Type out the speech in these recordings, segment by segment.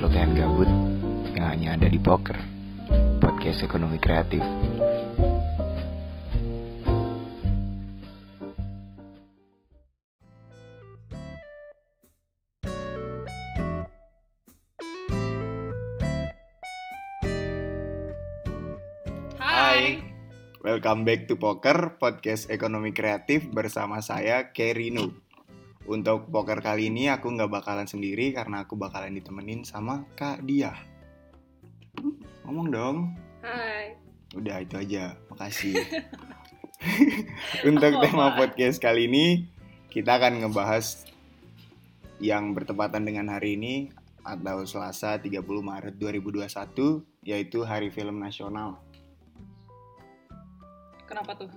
lo pengen gabut, yang hanya ada di poker, podcast ekonomi kreatif. Hai. Welcome back to Poker, podcast ekonomi kreatif bersama saya Kerino. Untuk poker kali ini aku nggak bakalan sendiri karena aku bakalan ditemenin sama Kak Dia. Ngomong dong. Hai. Udah itu aja, makasih. Untuk Oh, tema podcast kali ini kita akan ngebahas yang bertepatan dengan hari ini atau Selasa 30 Maret 2021 yaitu Hari Film Nasional. Kenapa tuh?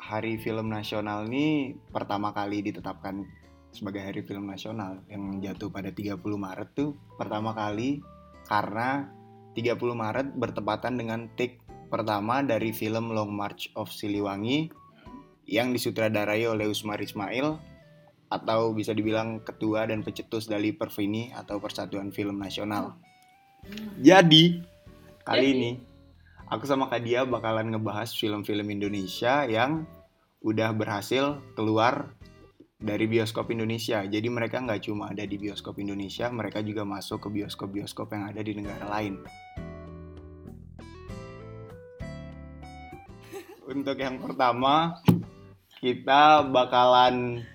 Hari Film Nasional ini pertama kali ditetapkan sebagai Hari Film Nasional yang jatuh pada 30 Maret tuh pertama kali karena 30 Maret bertepatan dengan take pertama dari film Long March of Siliwangi yang disutradarai oleh Usmar Ismail atau bisa dibilang ketua dan pecetus dari Perfini atau Persatuan Film Nasional. Jadi kali Jadi? ini aku sama Kak Dia bakalan ngebahas film-film Indonesia yang udah berhasil keluar dari bioskop Indonesia. Jadi mereka nggak cuma ada di bioskop Indonesia, mereka juga masuk ke bioskop-bioskop yang ada di negara lain. Untuk yang pertama, kita bakalan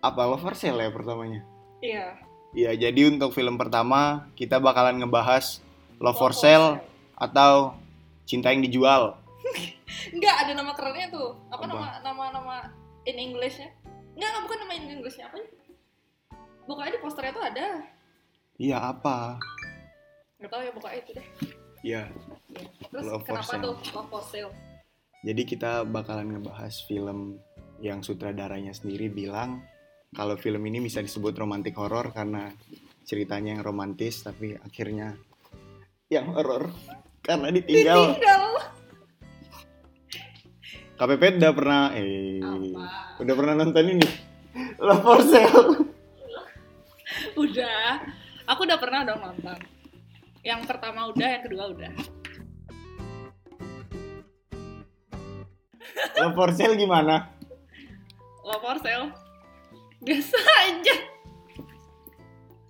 apa Lover Sale ya pertamanya? Iya. Iya, jadi untuk film pertama kita bakalan ngebahas Love for Love for Sale atau Cinta yang Dijual. Enggak ada nama kerennya tuh. Apa, Apa? nama nama nama in Englishnya? Enggak, bukan nama in Englishnya apa ya? Bukannya di posternya tuh ada. Iya apa? Enggak tahu ya buka itu deh. Iya. Iya. Terus Love kenapa tuh Love for Sale? Jadi kita bakalan ngebahas film yang sutradaranya sendiri bilang kalau film ini bisa disebut romantic horror karena ceritanya yang romantis tapi akhirnya yang horror karena ditinggal. Ditinggal. KPP udah pernah eh Apa? udah pernah nonton ini Love for Sale. Udah. Aku udah pernah dong nonton. Yang pertama udah, yang kedua udah. Love for Sale gimana? Love for Sale. Biasa aja.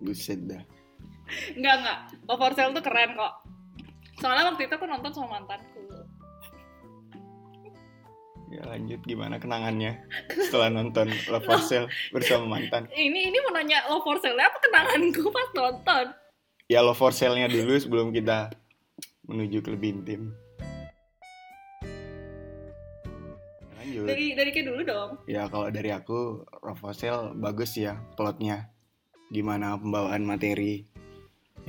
Buset dah. Enggak, enggak. Love for Sale tuh keren kok. Soalnya waktu itu aku nonton sama mantanku. Ya lanjut gimana kenangannya setelah nonton Love for Sale bersama mantan. Ini ini mau nanya Love for Sale apa kenanganku pas nonton? Ya Love for Sale-nya dulu sebelum kita menuju ke lebih intim. Lanjut. Dari dari kayak dulu dong. Ya kalau dari aku Love for Sale bagus ya plotnya. Gimana pembawaan materi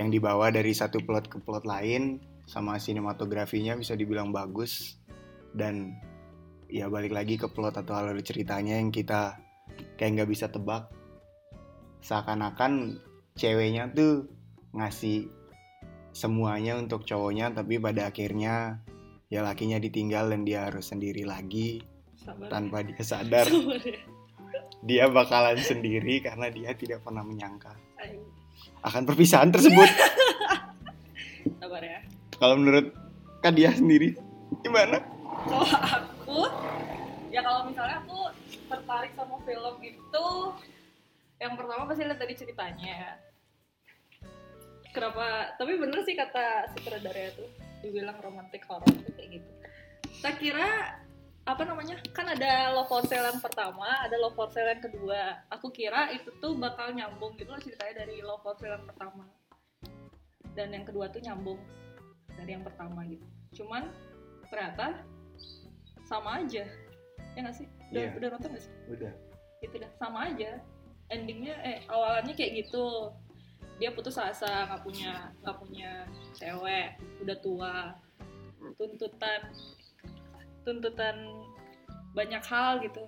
yang dibawa dari satu plot ke plot lain sama sinematografinya bisa dibilang bagus dan ya balik lagi ke plot atau alur ceritanya yang kita kayak nggak bisa tebak seakan-akan ceweknya tuh ngasih semuanya untuk cowoknya tapi pada akhirnya ya lakinya ditinggal dan dia harus sendiri lagi Sabar. tanpa dia sadar Sabar ya. dia bakalan sendiri karena dia tidak pernah menyangka akan perpisahan tersebut. Sabar ya. Kalau menurut Kak dia sendiri gimana? Kalau aku ya kalau misalnya aku tertarik sama film itu yang pertama pasti lihat dari ceritanya. Kenapa? Tapi bener sih kata sutradara itu dibilang romantic horror kayak gitu. Tak kira apa namanya kan ada love for sale yang pertama ada love for sale yang kedua aku kira itu tuh bakal nyambung gitu loh ceritanya dari love for sale yang pertama dan yang kedua tuh nyambung dari yang pertama gitu cuman ternyata sama aja. Ya nggak sih? Udah Iya. udah nonton nggak sih? Udah. itu dah sama aja. Endingnya eh awalannya kayak gitu. Dia putus asa nggak punya nggak punya cewek udah tua. Tuntutan tuntutan banyak hal gitu.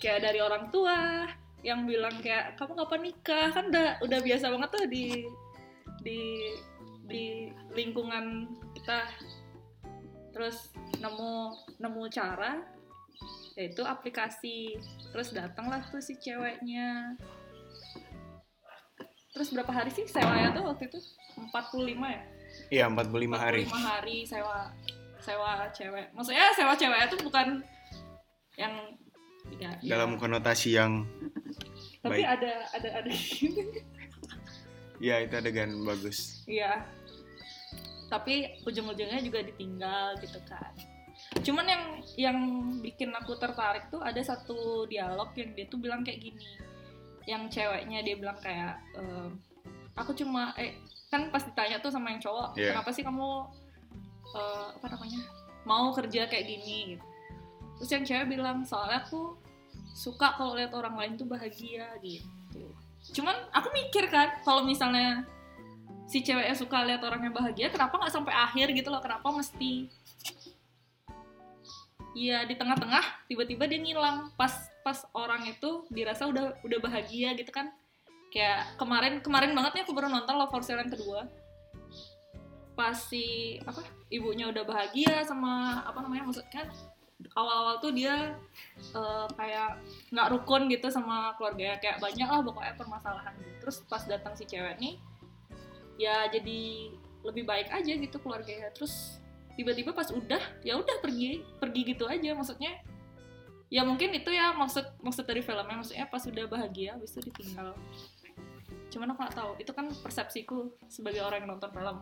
Kayak dari orang tua yang bilang kayak kamu kapan nikah? Kan udah udah biasa banget tuh di di di lingkungan kita terus nemu nemu cara yaitu aplikasi terus datanglah tuh si ceweknya terus berapa hari sih sewanya tuh waktu itu 45 ya Iya 45 hari. 45 hari sewa sewa cewek maksudnya sewa cewek itu bukan yang ya, ya. Dalam konotasi yang tapi baik. ada ada ada ya itu adegan bagus. Iya. Tapi ujung-ujungnya juga ditinggal gitu kan. Cuman yang yang bikin aku tertarik tuh ada satu dialog yang dia tuh bilang kayak gini. Yang ceweknya dia bilang kayak ehm, aku cuma eh kan pas ditanya tuh sama yang cowok, Iya. kenapa sih kamu eh, apa namanya? mau kerja kayak gini gitu. Terus yang cewek bilang soalnya aku suka kalau lihat orang lain tuh bahagia gitu. Cuman aku mikir kan kalau misalnya si ceweknya suka lihat orangnya bahagia kenapa nggak sampai akhir gitu loh? Kenapa mesti? Iya di tengah-tengah tiba-tiba dia ngilang. Pas pas orang itu dirasa udah udah bahagia gitu kan. Kayak kemarin kemarin banget nih aku baru nonton Love for Sale yang kedua. Pas si apa ibunya udah bahagia sama apa namanya maksudnya kan awal-awal tuh dia eh, kayak nggak rukun gitu sama keluarganya. Kayak banyak lah pokoknya permasalahan. Gitu terus pas datang si cewek nih ya jadi lebih baik aja gitu keluarganya. Terus tiba-tiba pas udah ya udah pergi pergi gitu aja. Maksudnya ya mungkin itu ya maksud maksud dari filmnya. Maksudnya pas udah bahagia habis itu ditinggal. Cuman aku nggak tahu. Itu kan persepsiku sebagai orang yang nonton film.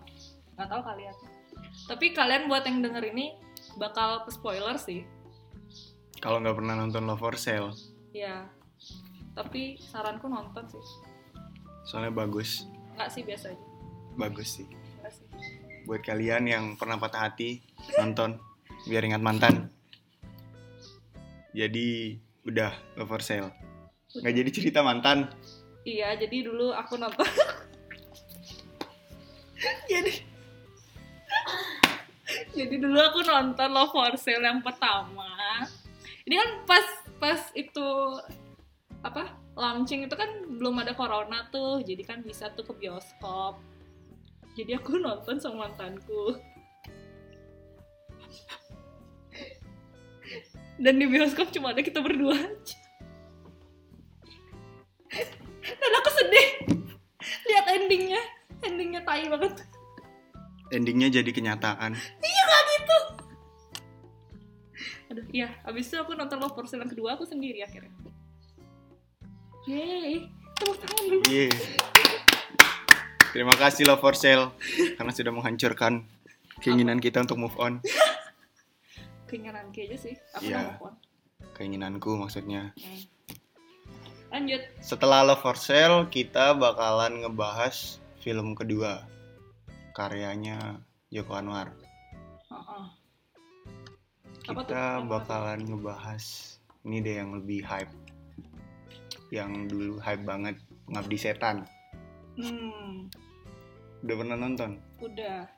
Nggak tahu kalian. Tapi kalian buat yang denger ini bakal spoiler sih. Kalau nggak pernah nonton Love for Sale, ya tapi saranku nonton sih. Soalnya bagus, nggak sih biasa aja bagus sih. Buat kalian yang pernah patah hati, nonton biar ingat mantan. Jadi udah Love for Sale. Nggak jadi cerita mantan. Iya, jadi dulu aku nonton. jadi jadi dulu aku nonton Love for Sale yang pertama. Ini kan pas pas itu apa launching itu kan belum ada corona tuh, jadi kan bisa tuh ke bioskop. Jadi aku nonton sama mantanku. Dan di bioskop cuma ada kita berdua aja. Dan aku sedih lihat endingnya, endingnya tai banget. Endingnya jadi kenyataan. Iya gak gitu. Aduh, iya. Abis itu aku nonton Love Sale yang kedua aku sendiri akhirnya. Yeay, tepuk tangan dulu. Yeay. Terima kasih Love for Sale karena sudah menghancurkan keinginan kita untuk move on. Keinginan aja sih. Aku udah move on. Keinginanku maksudnya. Hmm. Lanjut. Setelah Love for Sale, kita bakalan ngebahas film kedua karyanya Joko Anwar. Kita bakalan ngebahas ini deh yang lebih hype. Yang dulu hype banget, Ngabdi Setan. Hmm, Udah pernah nonton? udah.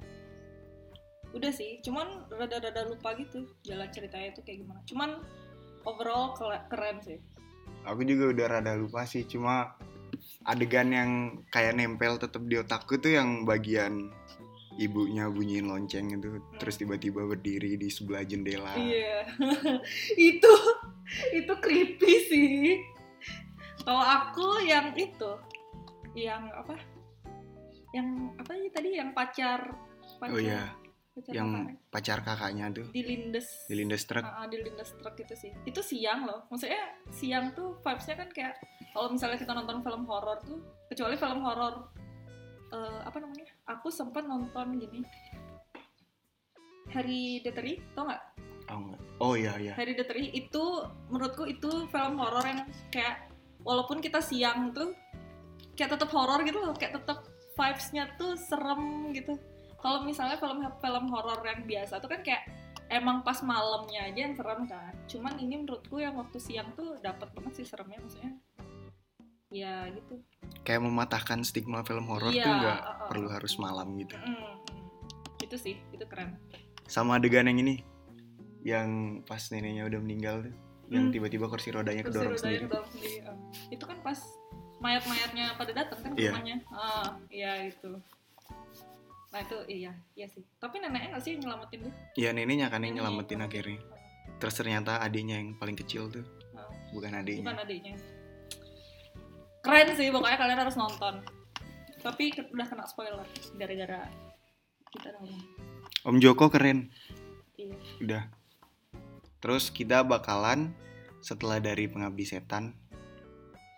Udah sih, cuman rada-rada lupa gitu jalan ceritanya itu kayak gimana. Cuman overall keren sih. Aku juga udah rada lupa sih, cuma adegan yang kayak nempel tetep di otakku tuh yang bagian ibunya bunyiin lonceng itu terus tiba-tiba berdiri di sebelah jendela. Iya, itu itu creepy sih. Kalau aku yang itu, yang apa? Yang apa sih tadi? Yang pacar, pacar Oh iya, pacar yang kakaknya. pacar kakaknya tuh di lindes, di lindes truk. Ah, ah, di lindes truk itu sih. Itu siang loh. Maksudnya siang tuh vibesnya kan kayak kalau misalnya kita nonton film horor tuh, kecuali film horor eh, apa namanya? Aku sempat nonton gini. Harry Deteri, tau nggak? Tahu nggak? Oh iya iya. Harry Tree itu menurutku itu film horor yang kayak walaupun kita siang tuh kayak tetap horor gitu loh, kayak tetap vibes-nya tuh serem gitu. Kalau misalnya film-film horor yang biasa tuh kan kayak emang pas malamnya aja yang serem kan. Cuman ini menurutku yang waktu siang tuh dapat banget sih seremnya maksudnya. Ya gitu. Kayak mematahkan stigma film horor Iya, tuh nggak uh, uh, perlu uh. harus malam gitu. Mm, itu sih, itu keren. Sama adegan yang ini, yang pas neneknya udah meninggal tuh, yang Hmm. tiba-tiba kursi rodanya Kursi kedorong rodanya sendiri. kedorong sendiri, ah. Itu kan pas mayat-mayatnya pada datang kan Iya. rumahnya. Ah, iya itu. Nah itu iya, iya sih. Tapi neneknya nggak sih yang nyelamatin tuh? Iya neneknya kan yang nyelamatin akhirnya. Terus ternyata adiknya yang paling kecil tuh, Ah, bukan Bukan adiknya. adiknya. Keren sih, pokoknya kalian harus nonton. Tapi udah kena spoiler gara-gara kita nonton. Om Joko keren. Iya. Udah. Terus kita bakalan setelah dari Pengabdi Setan,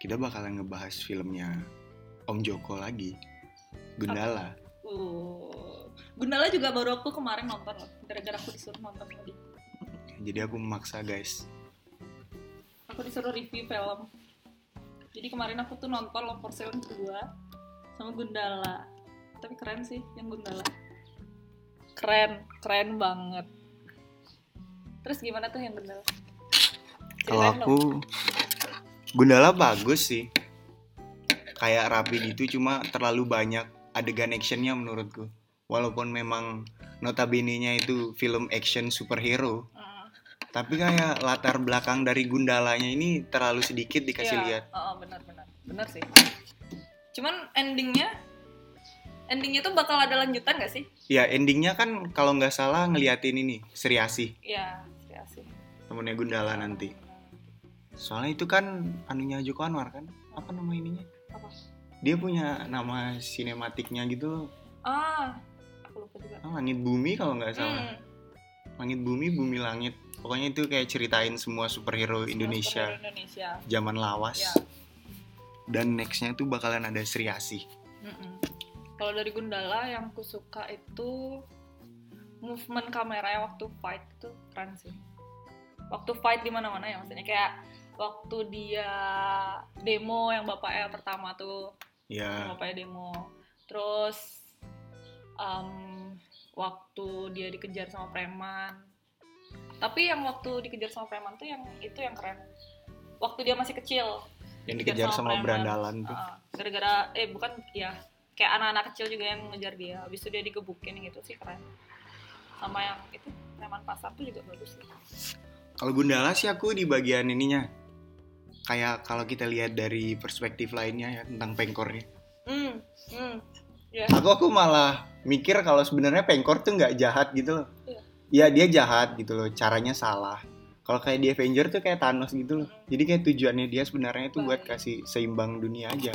kita bakalan ngebahas filmnya Om Joko lagi. Gundala. Uh. Gundala juga baru aku kemarin nonton loh. Gara-gara aku disuruh nonton lagi. Jadi aku memaksa guys. Aku disuruh review film. Jadi kemarin aku tuh nonton Love for Sale kedua sama Gundala. Tapi keren sih yang Gundala. Keren, keren banget. Terus gimana tuh yang Gundala? Kalau aku Gundala bagus sih. Kayak rapi gitu cuma terlalu banyak adegan actionnya menurutku. Walaupun memang notabene-nya itu film action superhero. Mm. tapi kayak latar belakang dari Gundalanya ini terlalu sedikit dikasih Iya, lihat. oh, benar benar. Benar sih. Cuman endingnya endingnya tuh bakal ada lanjutan gak sih? Ya endingnya kan kalau nggak salah ngeliatin ini Sri Asih Iya, ya sih. temennya Gundala nanti. Soalnya itu kan anunya Joko Anwar kan? Apa nama ininya? Apa? Dia punya nama sinematiknya gitu loh. Ah, aku lupa juga. Ah, Langit Bumi kalau nggak salah. Hmm, Langit Bumi, Bumi Langit. Pokoknya itu kayak ceritain semua superhero Indonesia superhero Indonesia. zaman lawas. Ya. Dan nextnya tuh bakalan ada Sri Asih. Kalau dari Gundala yang aku suka itu movement kameranya waktu fight itu keren sih. Waktu fight di mana-mana ya maksudnya kayak waktu dia demo yang bapaknya pertama tuh Ya, bapaknya demo. Terus em, waktu dia dikejar sama preman. Tapi yang waktu dikejar sama preman tuh yang itu yang keren. Waktu dia masih kecil, yang dikejar sama, preman. berandalan tuh. Ah, gara-gara eh bukan ya kayak anak-anak kecil juga yang ngejar dia habis itu dia digebukin gitu sih keren sama yang itu preman pasar tuh juga bagus sih Kalau Gundala sih aku di bagian ininya. Kayak kalau kita lihat dari perspektif lainnya ya tentang pengkornya. hmm hmm ya Aku aku malah mikir kalau sebenarnya pengkor tuh nggak jahat gitu loh. Iya. Ya dia jahat gitu loh, caranya salah. Kalau kayak di Avenger tuh kayak Thanos gitu loh. Jadi kayak tujuannya dia sebenarnya itu buat kasih seimbang dunia aja.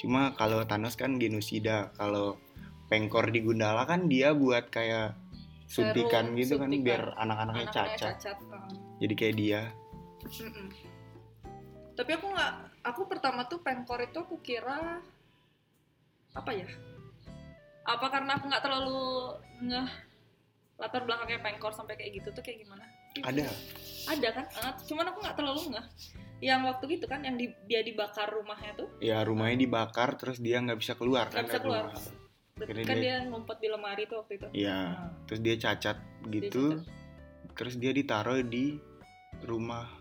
Cuma kalau Thanos kan genosida, kalau pengkor di Gundala kan dia buat kayak suntikan gitu kan suntikan. biar anak-anaknya anaknya cacat. cacat. Jadi kayak dia. Mm-mm. Tapi aku nggak aku pertama tuh pengkor itu aku kira apa ya apa karena aku nggak terlalu ngeh latar belakangnya pengkor sampai kayak gitu tuh kayak gimana Ada. ada kan Ah, cuman aku nggak terlalu ngeh yang waktu gitu kan yang di- dia dibakar rumahnya tuh Ya rumahnya dibakar terus dia nggak bisa keluar Nggak kan bisa keluar. Akhirnya kan dia- dia ngumpet di lemari tuh waktu itu Iya. Nah, Terus dia cacat dia gitu. cacat. terus dia ditaruh di rumah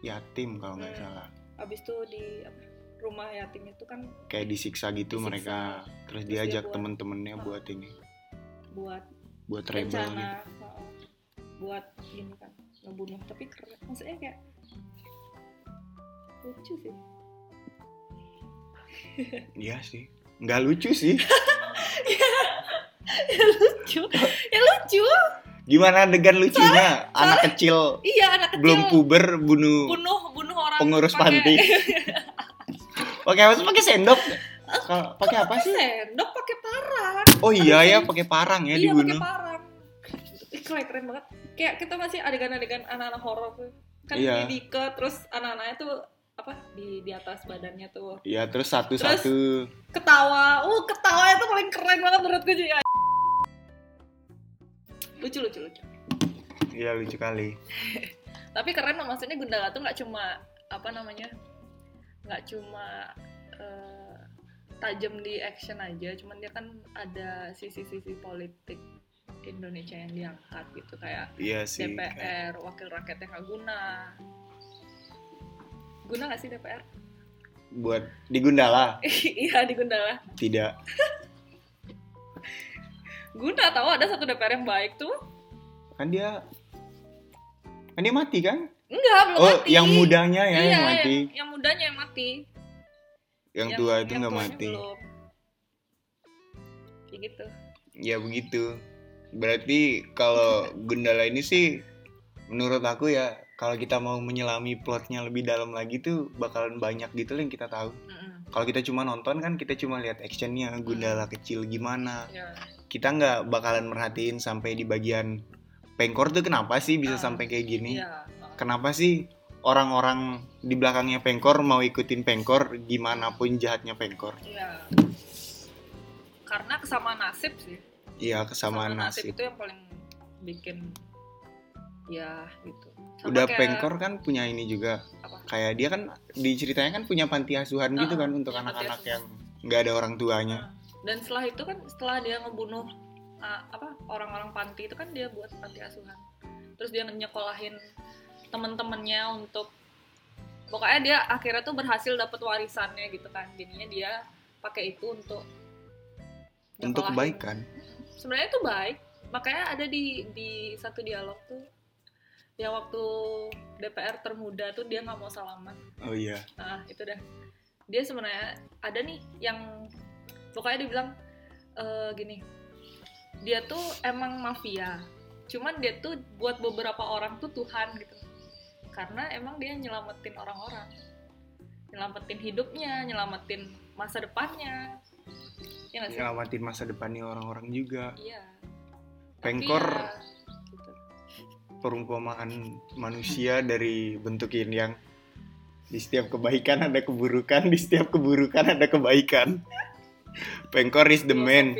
yatim kalau nggak Hmm. salah. Abis itu di apa, rumah yatim itu kan kayak disiksa gitu Disiksa. mereka terus Terus dia dia temen-temennya Ah. buat ini. Buat buat rebel gitu. buat ini kan ngebunuh. Tapi keren maksudnya kayak lucu sih. Iya sih. Nggak lucu sih. Ya lucu. Ya lucu gimana adegan lucunya? Anak kecil. iya anak kecil. Belum puber bunuh bunuh bunuh orang pengurus pakai- panti pakai apa sih? Pakai sendok? Kalau pakai apa sih? sendok pakai parang. Oh iya ya pakai parang ya iya pakai dibunuh parang. Ih, keren keren banget. Kayak kita masih adegan-adegan anak-anak horor tuh? Kan Iya. dia diikat terus anak-anaknya tuh apa di di atas badannya tuh. Iya terus satu-satu. Ketawa. Uh ketawanya tuh paling keren banget menurutku sih. ya. Lucu lucu lucu. Iya lucu kali. Tapi keren loh maksudnya Gundala tuh nggak cuma apa namanya nggak cuma eh, tajam di action aja cuman dia kan ada sisi-sisi politik Indonesia yang diangkat gitu kayak iya sih kayak- DPR wakil rakyat yang nggak guna. Guna nggak sih DPR buat di Gundala? Iya di Gundala. Tidak guna tahu ada satu DPR yang baik tuh kan dia kan dia mati kan enggak belum oh mati yang mudanya ya iya, yang mati yang, yang mudanya yang mati yang, tua itu yang nggak mati belum. kayak gitu ya begitu berarti kalau Gundala ini sih menurut aku ya kalau kita mau menyelami plotnya lebih dalam lagi tuh bakalan banyak gitu yang kita tahu. Mm-mm. Kalau kita cuma nonton kan kita cuma lihat actionnya Gundala kecil gimana. Ya. Kita nggak bakalan merhatiin sampai di bagian Pengkor tuh kenapa sih bisa Ah. sampai kayak gini? Iya. Kenapa sih orang-orang di belakangnya Pengkor mau ikutin Pengkor gimana pun jahatnya Pengkor? Iya. Karena kesamaan nasib sih. Iya kesamaan nasib. itu yang paling bikin ya gitu. Sama Udah kayak- Pengkor kan punya ini juga. Apa? Kayak dia kan di ceritanya kan punya panti asuhan gitu Ah, kan untuk iya, anak-anak yang nggak ada orang tuanya. Dan setelah itu kan setelah dia ngebunuh uh, apa orang-orang panti itu kan dia buat panti asuhan. Terus dia nyekolahin temen-temennya untuk pokoknya dia akhirnya tuh berhasil dapat warisannya gitu kan. Jadinya dia pakai itu untuk Untuk nyekolahin. kebaikan. Sebenarnya itu baik. Makanya ada di di satu dialog tuh yang waktu DPR termuda tuh dia nggak mau salaman. Oh iya. Nah, itu dah. Dia sebenarnya ada nih yang pokoknya dia bilang eh, gini. Dia tuh emang mafia. Cuman dia tuh buat beberapa orang tuh Tuhan gitu. Karena emang dia nyelamatin orang-orang. Nyelamatin hidupnya, nyelamatin masa depannya. Ya sih? Nyelamatin masa depannya orang-orang juga. Iya. Pengkor ya, gitu. perumpamaan manusia dari bentuk yin yang di setiap kebaikan ada keburukan, di setiap keburukan ada kebaikan. Pengkor is the man.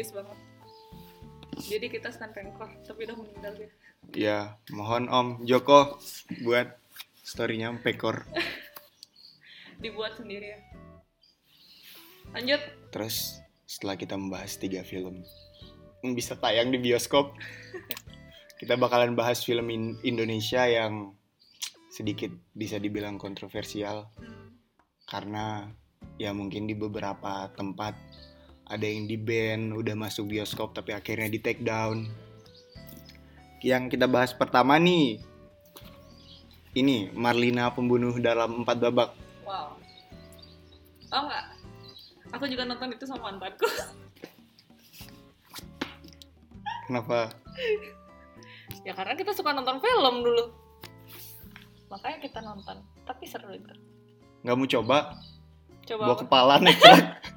Jadi kita stand pengkor, tapi udah meninggal dia. Ya, mohon Om Joko buat storynya Pengkor. Dibuat sendiri ya. Lanjut. Terus setelah kita membahas tiga film yang bisa tayang di bioskop, kita bakalan bahas film in- Indonesia yang sedikit bisa dibilang kontroversial Hmm. karena ya mungkin di beberapa tempat ada yang di ban udah masuk bioskop tapi akhirnya di take down. Yang kita bahas pertama nih ini Marlina pembunuh dalam empat babak. Wow. Oh enggak. Aku juga nonton itu sama mantanku. Kenapa? ya karena kita suka nonton film dulu. Makanya kita nonton. Tapi seru itu. Nggak mau coba? Coba bawa apa? kepala nekat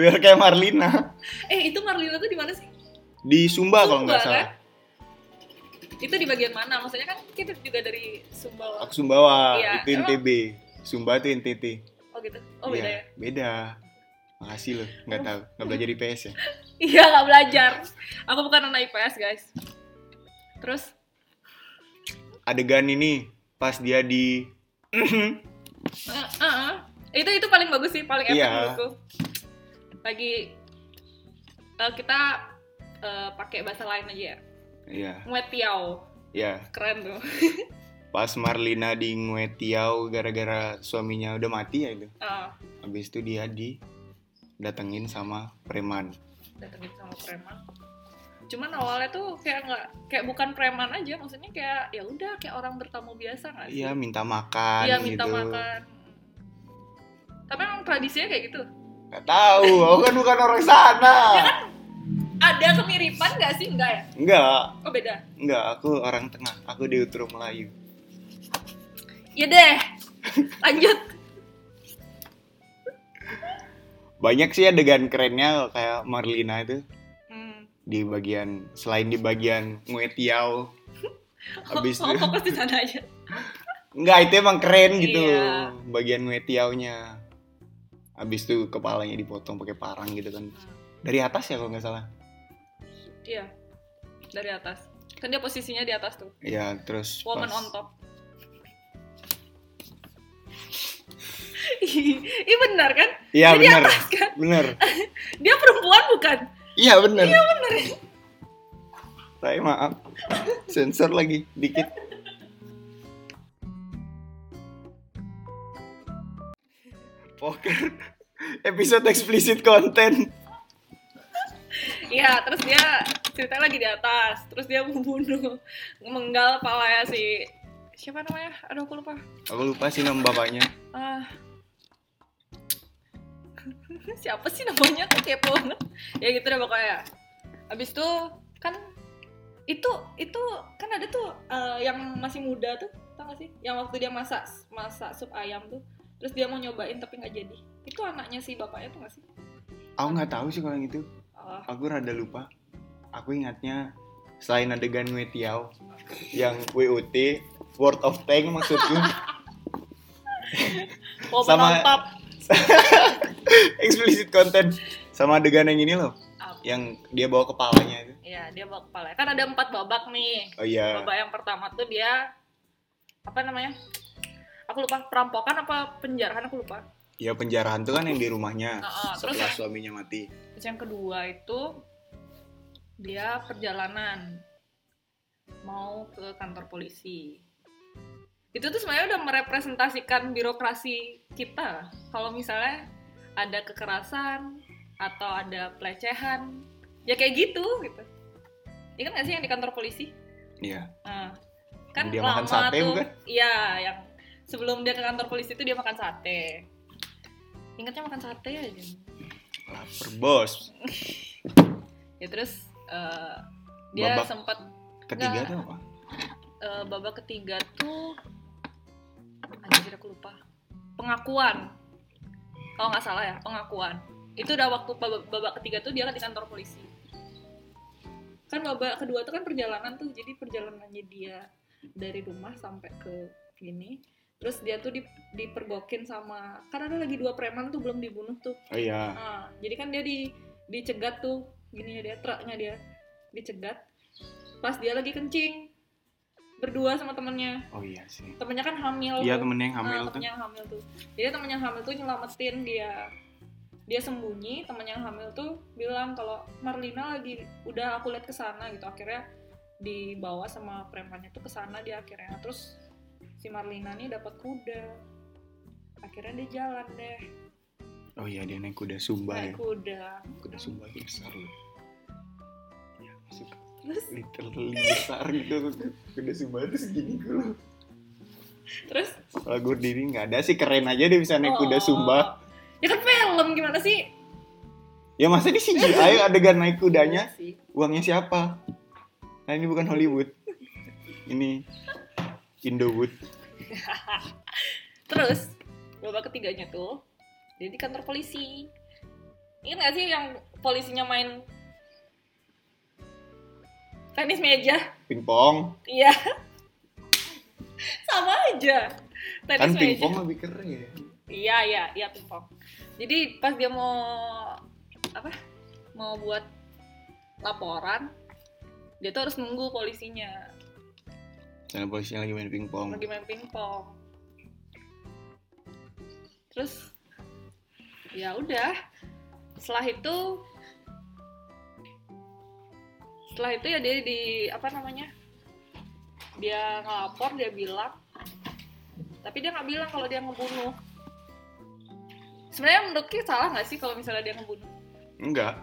biar kayak Marlina Eh, itu Marlina tuh di mana sih? di Sumba, kalau nggak Sumba, salah kan? Itu di bagian mana? Maksudnya kan kita juga dari Sumbawa. aku Sumbawa Iya, itu emang- NTB Sumba itu NTT Oh gitu. Oh beda Iya, ya? beda makasih loh nggak tahu nggak belajar di PS ya Iya nggak belajar. Aku bukan anak IPS guys. Terus adegan ini pas dia di eh, eh, eh. itu itu paling bagus sih, paling epic Iya. menurutku. Lagi eh, kita eh, pakai bahasa lain aja ya. Iya, Nguetiao. ya. Keren tuh. Pas Marlina di Nguetiao gara-gara suaminya udah mati ya itu. Ah, Habis itu dia di datengin sama preman. datengin sama preman. Cuman awalnya tuh kayak nggak kayak bukan preman aja, maksudnya kayak ya udah kayak orang bertamu biasa nggak sih? Iya, minta makan Iya minta gitu. makan. Tapi emang tradisinya kayak gitu. Gak tahu, aku kan bukan orang sana. Ada kemiripan nggak sih? Enggak ya? Enggak, Oh beda. enggak, aku orang tengah. Aku di Utara Melayu. Ya deh. Lanjut. Banyak sih adegan kerennya kayak Marlina itu Hmm. di bagian selain di bagian Nguetiao. Habis oh, itu di sana aja. enggak itu emang keren gitu Iya. bagian Nguetiao-nya. Habis itu kepalanya dipotong pakai parang gitu kan. Dari atas ya kalau nggak salah. Iya. Dari atas. Kan dia posisinya di atas tuh. Iya, terus Woman pas- on top. Ih benar kan? Iya atas kan? bener. Dia perempuan bukan? Iya bener. Iya bener. Saya maaf, sensor lagi dikit. Poker episode eksplisit konten. Iya, terus dia ceritanya lagi di atas. Terus dia membunuh, menggal palanya si siapa namanya? Aduh aku lupa. Aku lupa sih nama bapaknya. Ah. siapa sih namanya? Kok kepo banget. Ya gitu deh pokoknya. Abis itu kan itu itu kan ada tuh eh, yang masih muda tuh nggak sih yang waktu dia masak masak sup ayam tuh terus dia mau nyobain tapi nggak jadi itu anaknya si bapaknya tuh nggak sih Aku nggak tahu sih kalau yang itu. oh, Aku rada lupa. Aku ingatnya selain adegan Wetiao yang WOT Word of Tank maksudku Sama- explicit content sama adegan yang ini loh Apa? yang dia bawa kepalanya itu. Iya, dia bawa kepala. Kan ada empat babak nih. Oh iya. Babak yang pertama tuh dia apa namanya? Aku lupa perampokan apa penjarahan aku lupa. Ya penjarahan tuh kan yang di rumahnya terus setelah yang- suaminya mati. Terus yang kedua itu dia perjalanan mau ke kantor polisi. Itu tuh sebenarnya udah merepresentasikan birokrasi kita. Kalau misalnya ada kekerasan atau ada pelecehan, ya kayak gitu gitu. Ingat gak sih yang di kantor polisi? Iya. Nah, kan Dia makan sate tuh. bukan? Iya, yang sebelum dia ke kantor polisi itu dia makan sate. Ingatnya makan sate aja. Lapar bos. Ya terus eh, dia Babak sempat Ketiga Nggak. tuh apa? eh, babak ketiga tuh anjir aku lupa. Pengakuan. Kalau nggak salah ya, pengakuan. Itu udah waktu babak, babak ketiga tuh dia kan di kantor polisi. Kan babak kedua tuh kan perjalanan tuh, jadi perjalanannya dia dari rumah sampai ke gini. Terus dia tuh di, dipergokin sama kan ada lagi dua preman tuh belum dibunuh tuh. Oh iya. Nah, jadi kan dia di dicegat tuh gini ya dia truknya dia dicegat pas dia lagi kencing berdua sama temennya Oh iya sih. temennya kan hamil Iya temennya yang Nah, hamil tuh. temennya yang hamil tuh jadi temennya yang hamil tuh nyelamatin dia dia sembunyi temennya yang hamil tuh bilang kalau Marlina lagi udah aku lihat ke sana gitu akhirnya dibawa sama premannya tuh ke sana dia akhirnya terus si Marlina nih dapat kuda akhirnya dia jalan deh Oh iya dia naik kuda sumba ya. naik kuda Kuda sumba besar loh. Ya masuk terus literally besar gitu. Kuda sumba itu segini dulu. terus Kalau gue diri nggak ada sih keren aja dia bisa naik kuda Oh. sumba. ya kan film gimana sih Ya masa di CGI adegan naik kudanya Iya uangnya siapa? Nah ini bukan Hollywood. Ini Indowood. Terus babak ketiganya tuh dia di kantor polisi. Ingat gak sih yang polisinya main tenis meja? Pingpong. Iya. Sama aja. Tenis Kan meja. pingpong lebih keren. Iya, iya, iya pingpong. Jadi pas dia mau apa? Mau buat laporan, dia tuh harus nunggu polisinya Karena polisinya lagi main pingpong. lagi main pingpong. Terus ya udah. Setelah itu setelah itu ya dia di apa namanya? Dia ngelapor, dia bilang tapi dia nggak bilang kalau dia ngebunuh. Sebenarnya menurut kita salah nggak sih kalau misalnya dia ngebunuh? Enggak.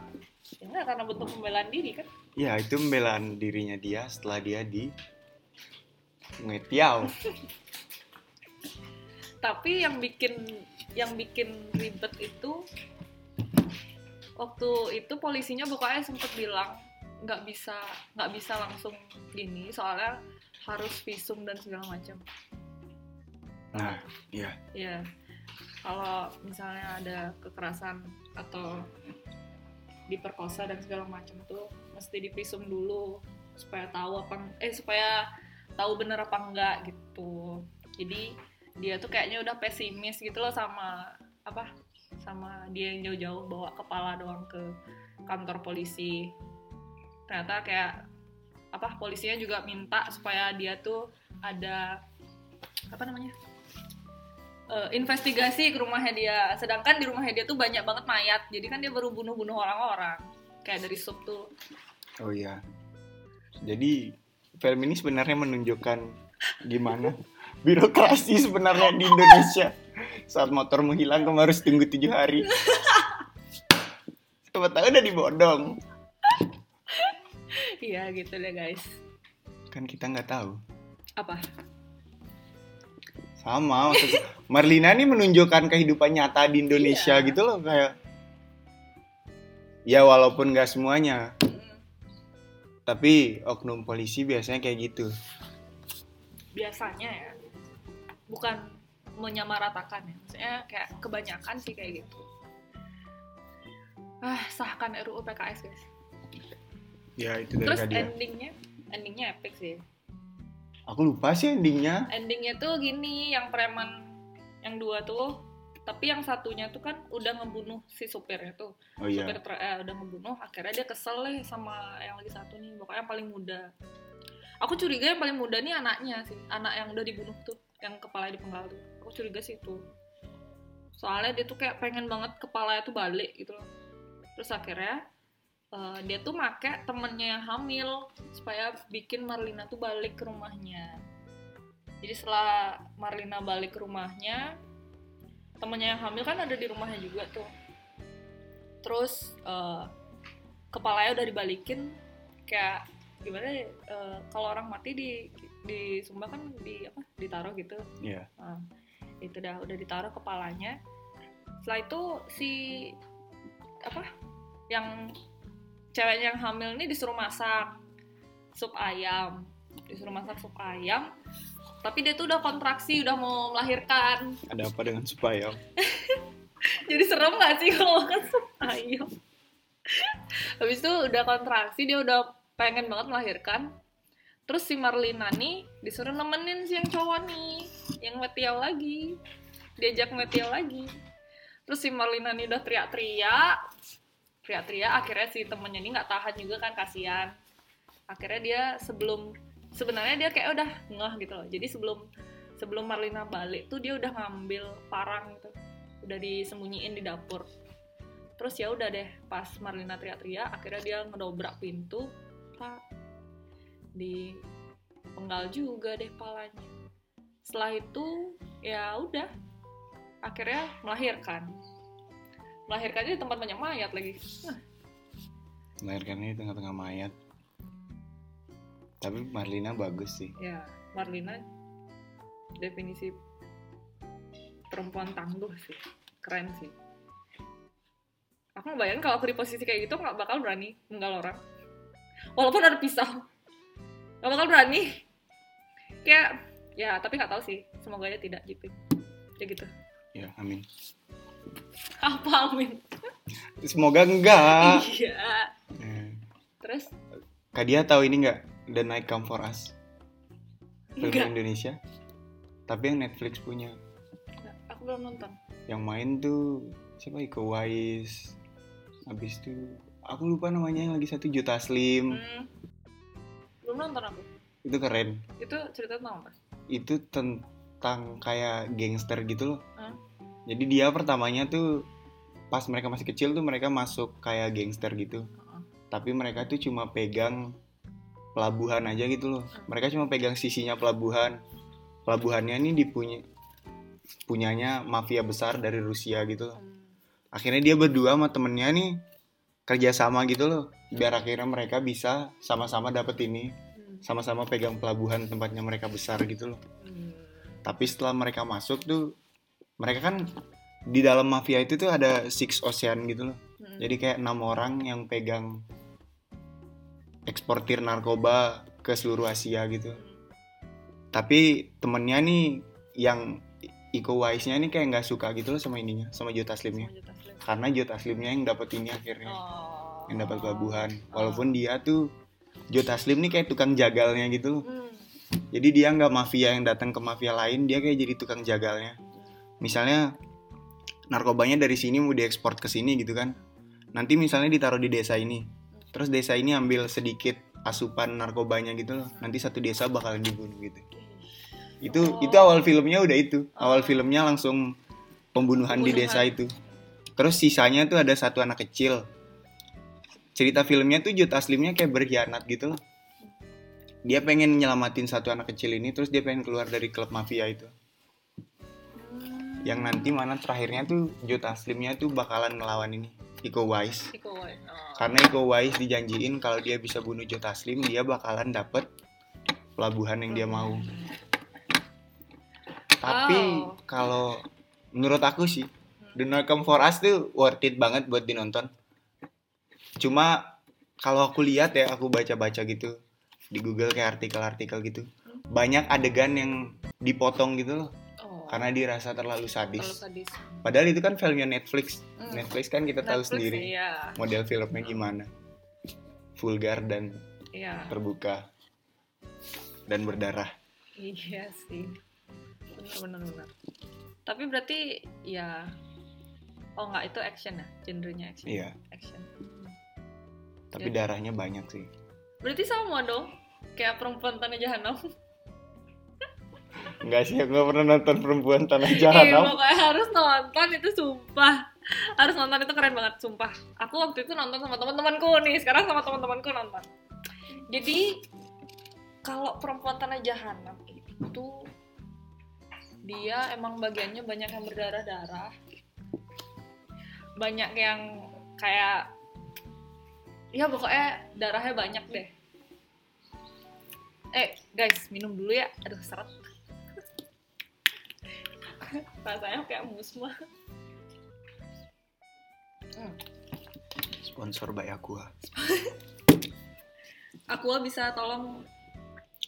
Ya enggak, karena bentuk pembelaan diri kan. Ya itu pembelaan dirinya dia setelah dia di ngetiau. tapi yang bikin yang bikin ribet itu waktu itu polisinya pokoknya sempet bilang nggak bisa nggak bisa langsung gini soalnya harus visum dan segala macam Nah, iya. ya kalau misalnya ada kekerasan atau diperkosa dan segala macam tuh mesti divisum dulu supaya tahu apa eh supaya tahu bener apa enggak gitu. Jadi dia tuh kayaknya udah pesimis gitu loh sama apa sama dia yang jauh-jauh bawa kepala doang ke kantor polisi. Ternyata kayak apa polisinya juga minta supaya dia tuh ada apa namanya eh, investigasi ke rumahnya dia. Sedangkan di rumahnya dia tuh banyak banget mayat. Jadi kan dia baru bunuh-bunuh orang-orang. Kayak dari sup tuh. Oh iya. Jadi film ini sebenarnya menunjukkan gimana birokrasi sebenarnya di Indonesia. Saat motormu hilang kamu harus tunggu tujuh hari. Siapa tahu udah dibodong. iya gitu deh guys Kan kita nggak tahu. apa Sama maksudku. Marlina nih menunjukkan kehidupan nyata di Indonesia Iya. gitu loh kayak. Ya walaupun nggak semuanya, tapi oknum polisi biasanya kayak gitu. biasanya ya. Bukan menyamaratakan ya. Maksudnya kayak kebanyakan sih kayak gitu. Ah sahkan RUU PKS guys. Ya itu dari terus Kadia endingnya? Endingnya epic sih. Aku lupa sih endingnya. Endingnya tuh gini yang preman yang dua tuh tapi yang satunya tuh kan udah ngebunuh si supirnya tuh. Oh iya. Supir eh, udah ngebunuh akhirnya dia kesel nih sama yang lagi satu nih pokoknya yang paling muda. Aku curiga yang paling muda nih anaknya sih anak yang udah dibunuh tuh yang kepala dipenggal tuh. Aku curiga sih itu. Soalnya dia tuh kayak pengen banget kepalanya tuh balik gitu loh. Terus akhirnya eh, dia tuh make temennya yang hamil supaya bikin Marlina tuh balik ke rumahnya. Jadi setelah Marlina balik ke rumahnya temennya yang hamil kan ada di rumahnya juga tuh. Terus eh, kepalanya udah dibalikin kayak gimana ya eh, kalau orang mati di di Sumba kan di apa ditaruh gitu. Iya. Nah, itu dah udah ditaruh kepalanya. Setelah itu si apa yang ceweknya yang hamil ini disuruh masak sup ayam. Disuruh masak sup ayam tapi dia tuh udah kontraksi udah mau melahirkan. Ada apa dengan supaya jadi serem gak sih kalau makan sup ayam habis itu udah kontraksi dia udah pengen banget melahirkan. Terus si Marlina nih disuruh nemenin si yang cowok nih yang metiau lagi. Diajak metiau lagi. Terus si Marlina nih udah teriak-teriak. Teriak-teriak akhirnya si temennya ini nggak tahan juga kan kasihan. Akhirnya dia sebelum sebenarnya dia kayak udah ngeh gitu loh. Jadi sebelum sebelum Marlina balik tuh dia udah ngambil parang gitu. Udah disembunyiin di dapur. Terus ya udah deh pas Marlina teriak-teriak akhirnya dia ngedobrak pintu pak. Di penggal juga deh palanya. Setelah itu ya udah. Akhirnya melahirkan. Melahirkannya di tempat banyak mayat lagi. Melahirkannya di tengah-tengah mayat tapi Marlina bagus sih. Ya Marlina definisi perempuan tangguh sih. Keren sih. Aku ngebayangin kalau aku di posisi kayak gitu nggak bakal berani menggal orang. Walaupun ada pisau. Nggak bakal berani. Kayak ya tapi nggak tahu sih. Semoga aja tidak jipin kayak gitu. Ya amin. Apa amin? Semoga enggak. Iya. Eh, terus? Kak dia tahu ini nggak The Night Come For Us. Film enggak. Indonesia. Tapi yang Netflix punya. Aku belum nonton. Yang main tuh siapa? Iko Uwais. Habis itu aku lupa namanya yang lagi satu Juta Slim. Hmm, belum nonton aku. Itu keren. Itu cerita tentang apa? Itu tentang kayak gangster gitu loh. Hah? jadi dia pertamanya tuh pas mereka masih kecil tuh mereka masuk kayak gangster gitu. Heeh. tapi mereka tuh cuma pegang pelabuhan aja gitu loh mereka cuma pegang sisinya pelabuhan pelabuhannya ini dipunya punyanya mafia besar dari Rusia gitu loh. Hmm. akhirnya dia berdua sama temennya nih kerjasama gitu loh biar akhirnya mereka bisa sama-sama dapet ini Hmm. sama-sama pegang pelabuhan tempatnya mereka besar gitu loh Hmm. tapi setelah mereka masuk tuh mereka kan di dalam mafia itu tuh ada six ocean gitu loh Hmm. jadi kayak enam orang yang pegang eksportir narkoba ke seluruh Asia gitu. Tapi temennya nih yang Iko Uwais-nya nih kayak nggak suka gitu loh sama ininya sama Jota Slimnya Sama karena Jota Slimnya yang dapet ini akhirnya Oh. yang dapat pelabuhan. Walaupun dia tuh Jota Slim nih kayak tukang jagalnya gitu loh. Hmm. jadi dia nggak mafia yang datang ke mafia lain dia kayak jadi tukang jagalnya. Misalnya narkobanya dari sini mau diekspor ke sini gitu kan. Nanti misalnya ditaruh di desa ini terus desa ini ambil sedikit asupan narkobanya gitu loh. Nanti satu desa bakalan dibunuh gitu. Itu Oh. itu awal filmnya udah itu. Awal filmnya langsung pembunuhan, di Pembunuhan. desa itu. Terus sisanya tuh ada satu anak kecil. Cerita filmnya tuh Jut Aslimnya kayak berkhianat gitu loh. Dia pengen nyelamatin satu anak kecil ini terus dia pengen keluar dari klub mafia itu. Yang nanti mana terakhirnya tuh Jut Aslimnya tuh bakalan ngelawan ini Iko Uwais Iko Uwais. Oh. karena Iko Uwais dijanjiin kalau dia bisa bunuh Jut Aslim dia bakalan dapet pelabuhan yang dia mau tapi Oh. kalau menurut aku sih The Night Come For Us tuh worth it banget buat dinonton cuma kalau aku lihat ya aku baca-baca gitu di Google kayak artikel-artikel gitu banyak adegan yang dipotong gitu loh karena dirasa terlalu terlalu sadis. sadis. Padahal itu kan filmnya Netflix. Hmm. Netflix kan kita tahu Netflix, sendiri Iya, model filmnya gimana. Vulgar dan iya. terbuka dan berdarah. Iya sih. Benar benar benar. Tapi berarti ya Oh enggak itu action ya, genrenya action. Iya, Action. Tapi Ya. darahnya banyak sih. Berarti sama dong. Kayak perempuan tanah jahanam. Enggak sih, aku gak pernah nonton perempuan tanah Iya, jahanam. pokoknya harus nonton itu sumpah. Harus nonton itu keren banget, sumpah. Aku waktu itu nonton sama teman-temanku nih, sekarang sama teman-temanku nonton. Jadi kalau perempuan tanah jahanam itu dia emang bagiannya banyak yang berdarah-darah. Banyak yang kayak ya pokoknya darahnya banyak deh. Eh, guys, minum dulu ya. Aduh, seret. Rasanya kayak musma. Sponsor by Aqua. Aqua bisa tolong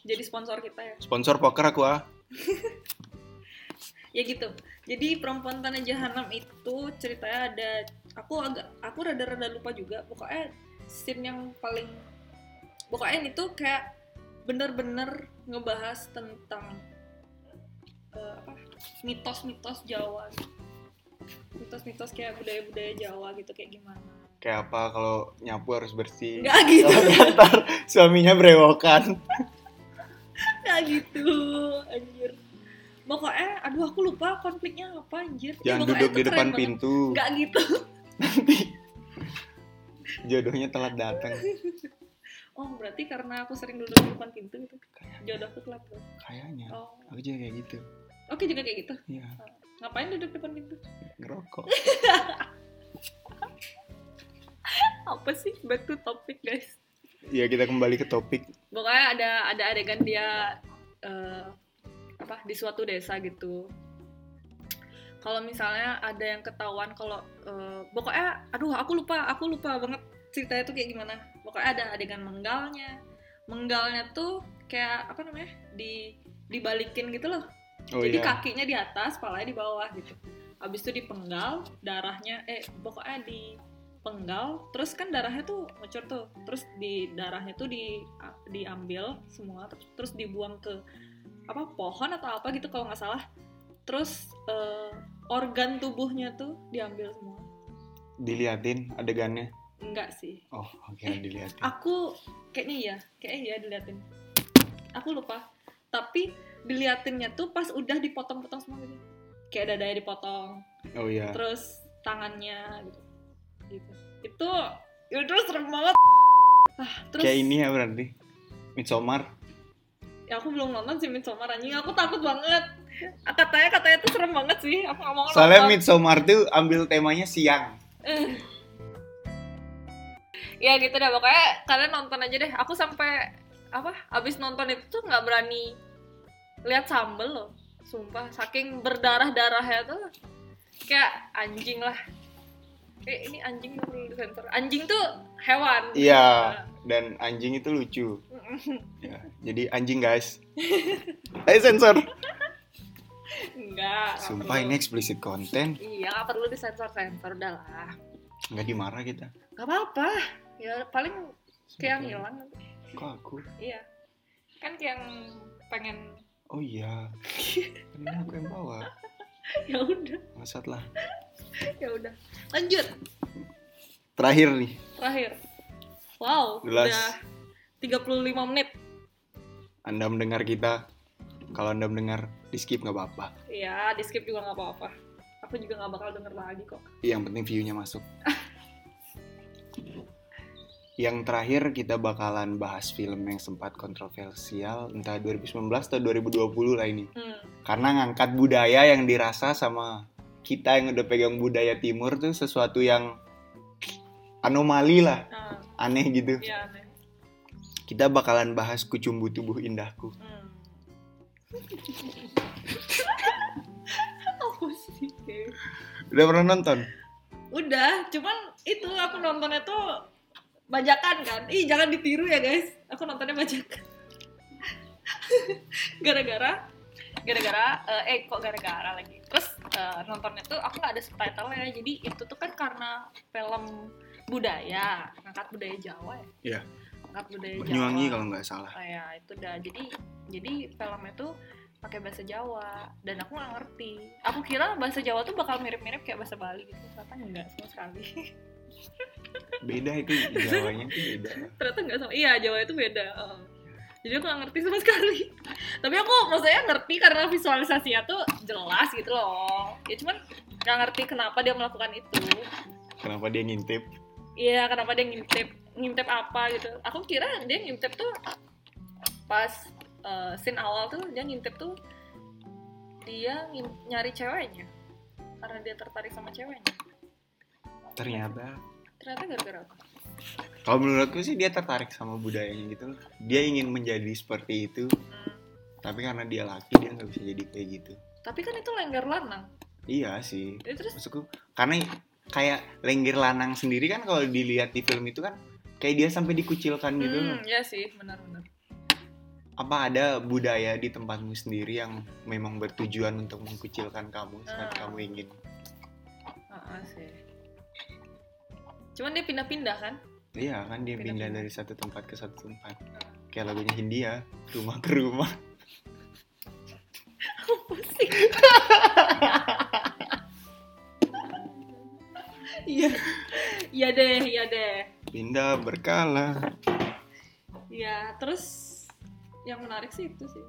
jadi sponsor kita ya. Sponsor poker Aqua. Ya gitu. Jadi perempuan tanah jahanam itu ceritanya ada aku agak aku rada-rada lupa juga. Pokoknya scene yang paling pokoknya itu kayak bener-bener ngebahas tentang apa mitos-mitos Jawa. Mitos-mitos kayak budaya-budaya Jawa gitu kayak gimana. Kayak apa kalau nyapu harus bersih. Enggak gitu. Ntar suaminya berewokan. Nggak gitu, anjir. Pokoknya, aduh aku lupa konfliknya apa anjir. Ya, Jangan duduk di depan banget. pintu. Nggak gitu. Nanti jodohnya telat datang. Oh, berarti karena aku sering duduk di depan pintu gitu. Jodohku telat tuh. Kayaknya. Oh, Aku juga kayak gitu. Oke juga kayak gitu. Iya, Ngapain duduk depan pintu? ngerokok. Apa sih? Back to topic, guys. Ya kita kembali ke topik. Pokoknya ada ada adegan dia eh, apa di suatu desa gitu. Kalau misalnya ada yang ketahuan kalau eh, pokoknya aduh aku lupa, aku lupa banget ceritanya tuh kayak gimana. Pokoknya ada adegan menggalnya. Menggalnya tuh kayak apa namanya? di dibalikin gitu loh. Oh Jadi iya. kakinya di atas, palanya di bawah gitu. Habis itu dipenggal, darahnya eh pokoknya dipenggal, terus kan darahnya tuh ngecur tuh. Terus di darahnya tuh di diambil semua terus, terus dibuang ke apa pohon atau apa gitu kalau nggak salah. Terus eh, organ tubuhnya tuh diambil semua. Diliatin adegannya. Enggak sih. Oh, oke Eh, diliatin. Aku kayaknya iya, kayaknya iya diliatin. Aku lupa. Tapi diliatinnya tuh pas udah dipotong-potong semua gitu. Kayak dadanya dipotong, Oh iya. terus tangannya gitu. Gitu. Itu itu serem banget. Ah, terus Kayak ini ya berarti. Midsommar. ya aku belum nonton sih Midsommar anjing, aku takut banget. Katanya katanya tuh serem banget sih. Aku nggak mau Soalnya nonton. Midsommar tuh ambil temanya siang. ya gitu dah pokoknya kalian nonton aja deh aku sampai apa abis nonton itu tuh nggak berani lihat sambel loh sumpah saking berdarah darahnya tuh kayak anjing lah eh ini anjing perlu disensor anjing tuh hewan Iya. Dan anjing itu lucu. Ya, jadi anjing guys. Ayo sensor. enggak nggak Sumpah ini explicit content. iya nggak perlu disensor sensor udah lah Nggak dimarah kita. nggak apa apa ya paling kayak hilang Kok aku? iya kan kayak yang pengen Oh iya. Ini aku yang bawa. ya udah Maksud lah. ya udah lanjut Terakhir nih. terakhir wow Jelas. udah 35 menit Anda mendengar kita. Kalau Anda mendenar di skip nggak apa-apa. ya di skip juga nggak apa-apa aku juga nggak bakal denger lagi kok Yang penting view-nya masuk. Yang terakhir kita bakalan bahas film yang sempat kontroversial entah 2019 atau 2020 lah ini. hmm. Karena ngangkat budaya yang dirasa sama kita yang udah pegang budaya timur tuh sesuatu yang anomali lah, nah, aneh gitu. ya aneh. Kita bakalan bahas kucumbu tubuh indahku. hmm. apa sih Udah pernah nonton? udah cuman itu aku nontonnya tuh bajakan kan? Ih jangan ditiru ya guys. Aku nontonnya bajakan. Gara-gara gara-gara eh, eh kok gara-gara lagi? Terus eh, nontonnya tuh aku nggak ada subtitlenya. Jadi itu tuh kan karena film budaya ngangkat budaya Jawa ya? Iya. ngangkat budaya Banyuwangi Jawa kalau nggak salah. Oh ya itu dah. Jadi jadi filmnya tuh pakai bahasa Jawa. Dan aku nggak ngerti. Aku kira bahasa Jawa tuh bakal mirip-mirip kayak bahasa Bali gitu. Ternyata enggak sama sekali Beda itu Jawanya itu beda. ternyata enggak sama iya Jawa itu beda Heeh. jadi aku nggak ngerti sama sekali tapi aku maksudnya ngerti karena visualisasinya tuh jelas gitu loh ya cuman nggak ngerti kenapa dia melakukan itu Kenapa dia ngintip? iya kenapa dia ngintip ngintip apa gitu aku kira dia ngintip tuh pas eh, scene awal tuh dia ngintip tuh dia nyari ceweknya karena dia tertarik sama ceweknya Ternyata ternyata gara-gara apa kalau menurutku sih dia tertarik sama budayanya gitu. loh. Dia ingin menjadi seperti itu, Hmm. tapi karena dia laki dia nggak bisa jadi kayak gitu. tapi kan itu lengger lanang Iya sih. Ya, terus Maksudku karena kayak Lenggir Lanang sendiri kan kalau dilihat di film itu kan kayak dia sampai dikucilkan gitu loh. hmm, ya sih benar-benar Apa ada budaya di tempatmu sendiri yang memang bertujuan untuk mengkucilkan kamu saat Ah. kamu ingin? Heeh sih cuman dia pindah-pindah kan Iya kan dia pindah Pindah-pindah. dari satu tempat ke satu tempat. Kayak lagunya Hindia, rumah ke rumah. iya iya deh iya deh Pindah berkala. Ya, terus yang menarik sih itu sih.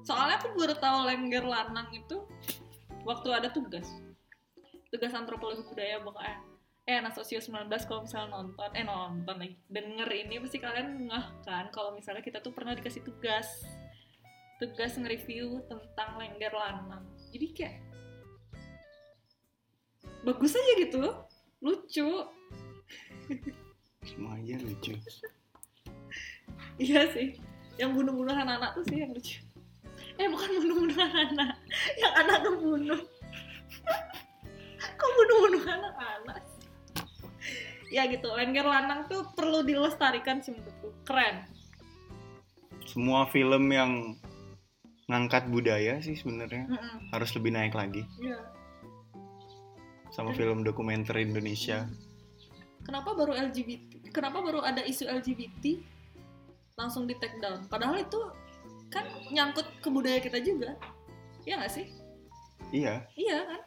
Soalnya aku baru tahu lengger lanang itu waktu ada tugas. Tugas antropologi budaya pokoknya. Eh, anak sosio 19 kalau misalnya nonton, eh nonton lagi, denger ini pasti kalian ngeh kan kalau misalnya kita tuh pernah dikasih tugas. Tugas nge-review tentang lengger lanang. Jadi kayak bagus aja gitu, lucu. Semua aja lucu. Iya sih. Yang bunuh-bunuh anak-anak tuh sih yang lucu. Eh bukan bunuh-bunuh anak-anak. Yang anak kebunuh. Kok bunuh-bunuh anak-anak? Ya gitu, lengger lanang tuh perlu dilestarikan sih menurutku. Keren. Semua film yang ngangkat budaya sih sebenarnya Mm-mm. harus lebih naik lagi Iya. sama film dokumenter Indonesia. Kenapa baru LGBT? Kenapa baru ada isu LGBT langsung di take down? Padahal itu kan nyangkut ke budaya kita juga. Iya nggak sih? Iya, Iya kan?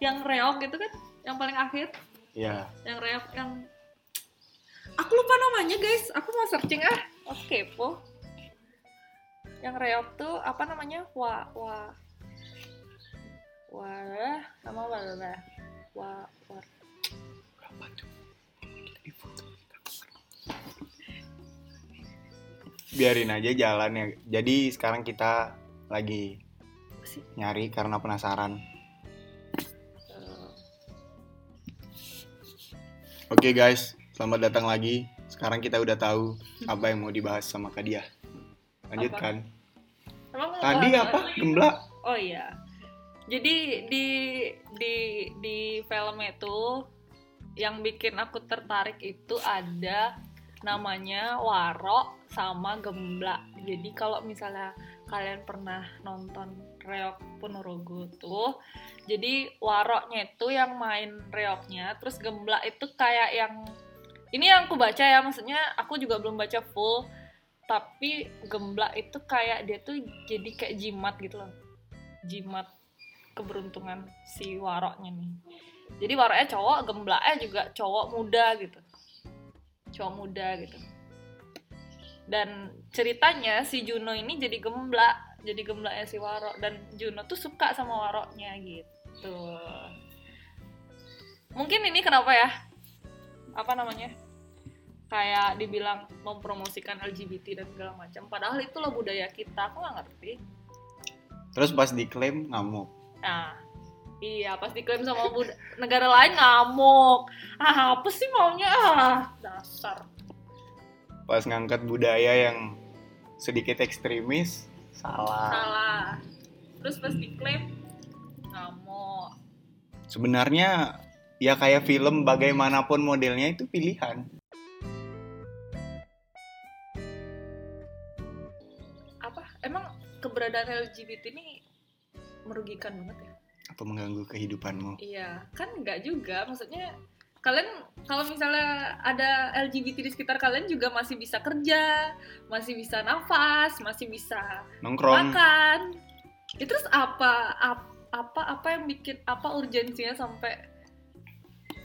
Yang reok gitu kan? Yang paling akhir. Iya. yang reak yang aku lupa namanya guys. Aku mau searching ah. Oke kepo. Yang reok tuh apa namanya? Wa wa. Wa sama wa wa wa. Wa Biarin aja jalan ya. Jadi sekarang kita lagi nyari karena penasaran. Oke guys, selamat datang lagi. Sekarang kita udah tahu apa yang mau dibahas sama Kak Dia. Lanjutkan. mau Tadi apa? Gemblak. Oh iya. Jadi di di di film itu yang bikin aku tertarik itu ada namanya Waro sama Gemblak. Jadi kalau misalnya kalian pernah nonton Reok Ponorogo tuh, jadi Waroknya itu yang main Reoknya, terus Gemblak itu kayak yang ini yang aku baca ya, maksudnya aku juga belum baca full, tapi Gemblak itu kayak dia tuh jadi kayak jimat gitu loh. Jimat keberuntungan si waroknya nih. Jadi waroknya cowok gemblaknya juga cowok muda gitu. Cowok muda gitu. Dan ceritanya si Juno ini jadi gemblak jadi gemblaknya si warok dan Juno tuh suka sama waroknya gitu mungkin ini kenapa ya apa namanya kayak dibilang mempromosikan LGBT dan segala macam padahal itu loh budaya kita aku nggak ngerti Terus pas diklaim ngamuk. Nah, iya pas diklaim sama bud- negara lain ngamuk. Ah, apa sih maunya? Ah, dasar. Pas ngangkat budaya yang sedikit ekstremis, salah. Salah. Terus pas diklaim ngamuk. Sebenarnya ya kayak film bagaimanapun modelnya itu pilihan. Apa? Emang keberadaan LGBT ini merugikan banget ya atau mengganggu kehidupanmu iya kan nggak juga maksudnya kalian kalau misalnya ada LGBT di sekitar kalian juga masih bisa kerja masih bisa nafas masih bisa nongkrong. makan. Itu terus apa ap- apa apa yang bikin apa urgensinya sampai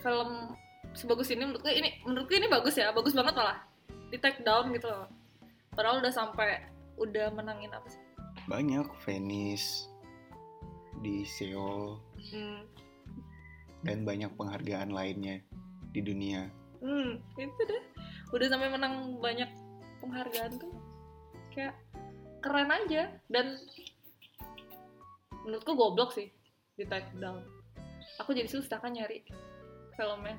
film sebagus ini? Menurutku ini menurutku ini bagus ya bagus banget malah. Di take down gitu loh. Padahal udah sampai udah menangin apa sih? Banyak Venice di Seoul. Hmm, dan banyak penghargaan lainnya di dunia hmm itu deh udah sampai menang banyak penghargaan tuh kayak keren aja dan menurutku goblok sih di take down aku jadi susah kan nyari filmnya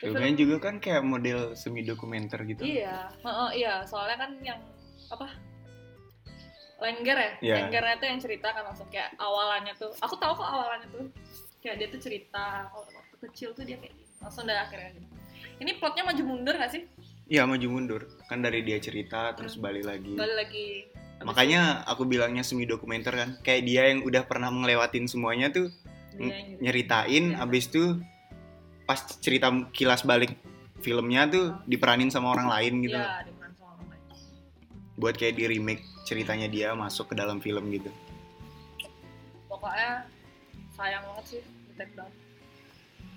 Ya, filmnya juga kan kayak model semi dokumenter gitu Iya, Heeh, iya. Soalnya kan yang apa? Lengger ya? Iya. Lenggernya tuh yang cerita kan langsung kayak awalannya tuh. Aku tahu kok awalannya tuh. Kayak dia tuh cerita kalau waktu kecil tuh dia kayak gini. Langsung dari akhirnya gitu. Ini plotnya maju mundur gak sih? Iya maju mundur kan dari dia cerita terus Hmm. balik lagi Balik lagi. Habis makanya aku bilangnya semi dokumenter kan kayak dia yang udah pernah ngelewatin semuanya tuh itu dia gitu. nyeritain Iya. abis itu pas cerita kilas balik filmnya tuh diperanin sama orang lain gitu Iya, peran sama orang lain. buat kayak di remake ceritanya dia masuk ke dalam film gitu Pokoknya sayang banget sih di take down.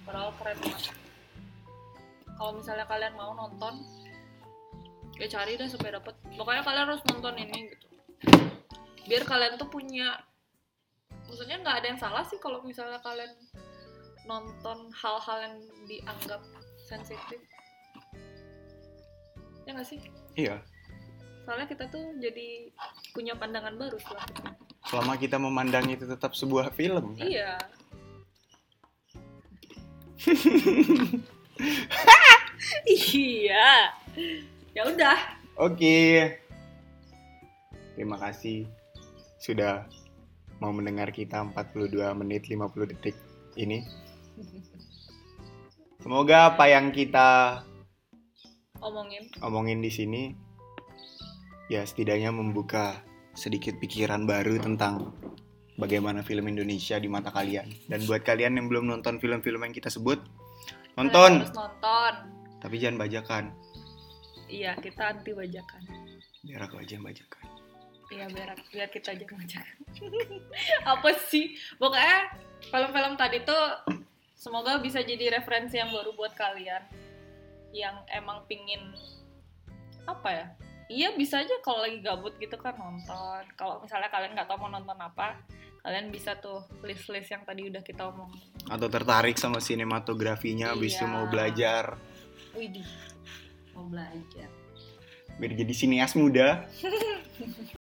Padahal keren banget. Kalau misalnya kalian mau nonton, ya cari deh supaya dapet. Pokoknya kalian harus nonton ini gitu. Biar kalian tuh punya, maksudnya nggak ada yang salah sih kalau misalnya kalian nonton hal-hal yang dianggap sensitif. Ya nggak sih? iya Soalnya kita tuh jadi punya pandangan baru setelah itu. Selama kita memandang itu tetap sebuah film kan? Iya. iya. Ya udah. Oke. Terima kasih sudah mau mendengar kita 42 menit 50 detik ini. Semoga apa yang kita Omongin. omongin di sini ya setidaknya membuka sedikit pikiran baru tentang bagaimana film Indonesia di mata kalian. Dan buat kalian yang belum nonton film-film yang kita sebut, nonton, Harus nonton. tapi jangan bajakan. Iya, kita anti bajakan. Biar aku aja yang bajakan. Iya, biar biar kita aja yang bajakan. Apa sih? Pokoknya film-film tadi tuh semoga bisa jadi referensi yang baru buat kalian yang emang pingin apa ya? Iya bisa aja kalau lagi gabut gitu kan nonton. Kalau misalnya kalian nggak tahu mau nonton apa, kalian bisa tuh list-list yang tadi udah kita omong. Atau tertarik sama sinematografinya, habis itu Iya. mau belajar Widih, mau belajar. biar jadi sineas muda.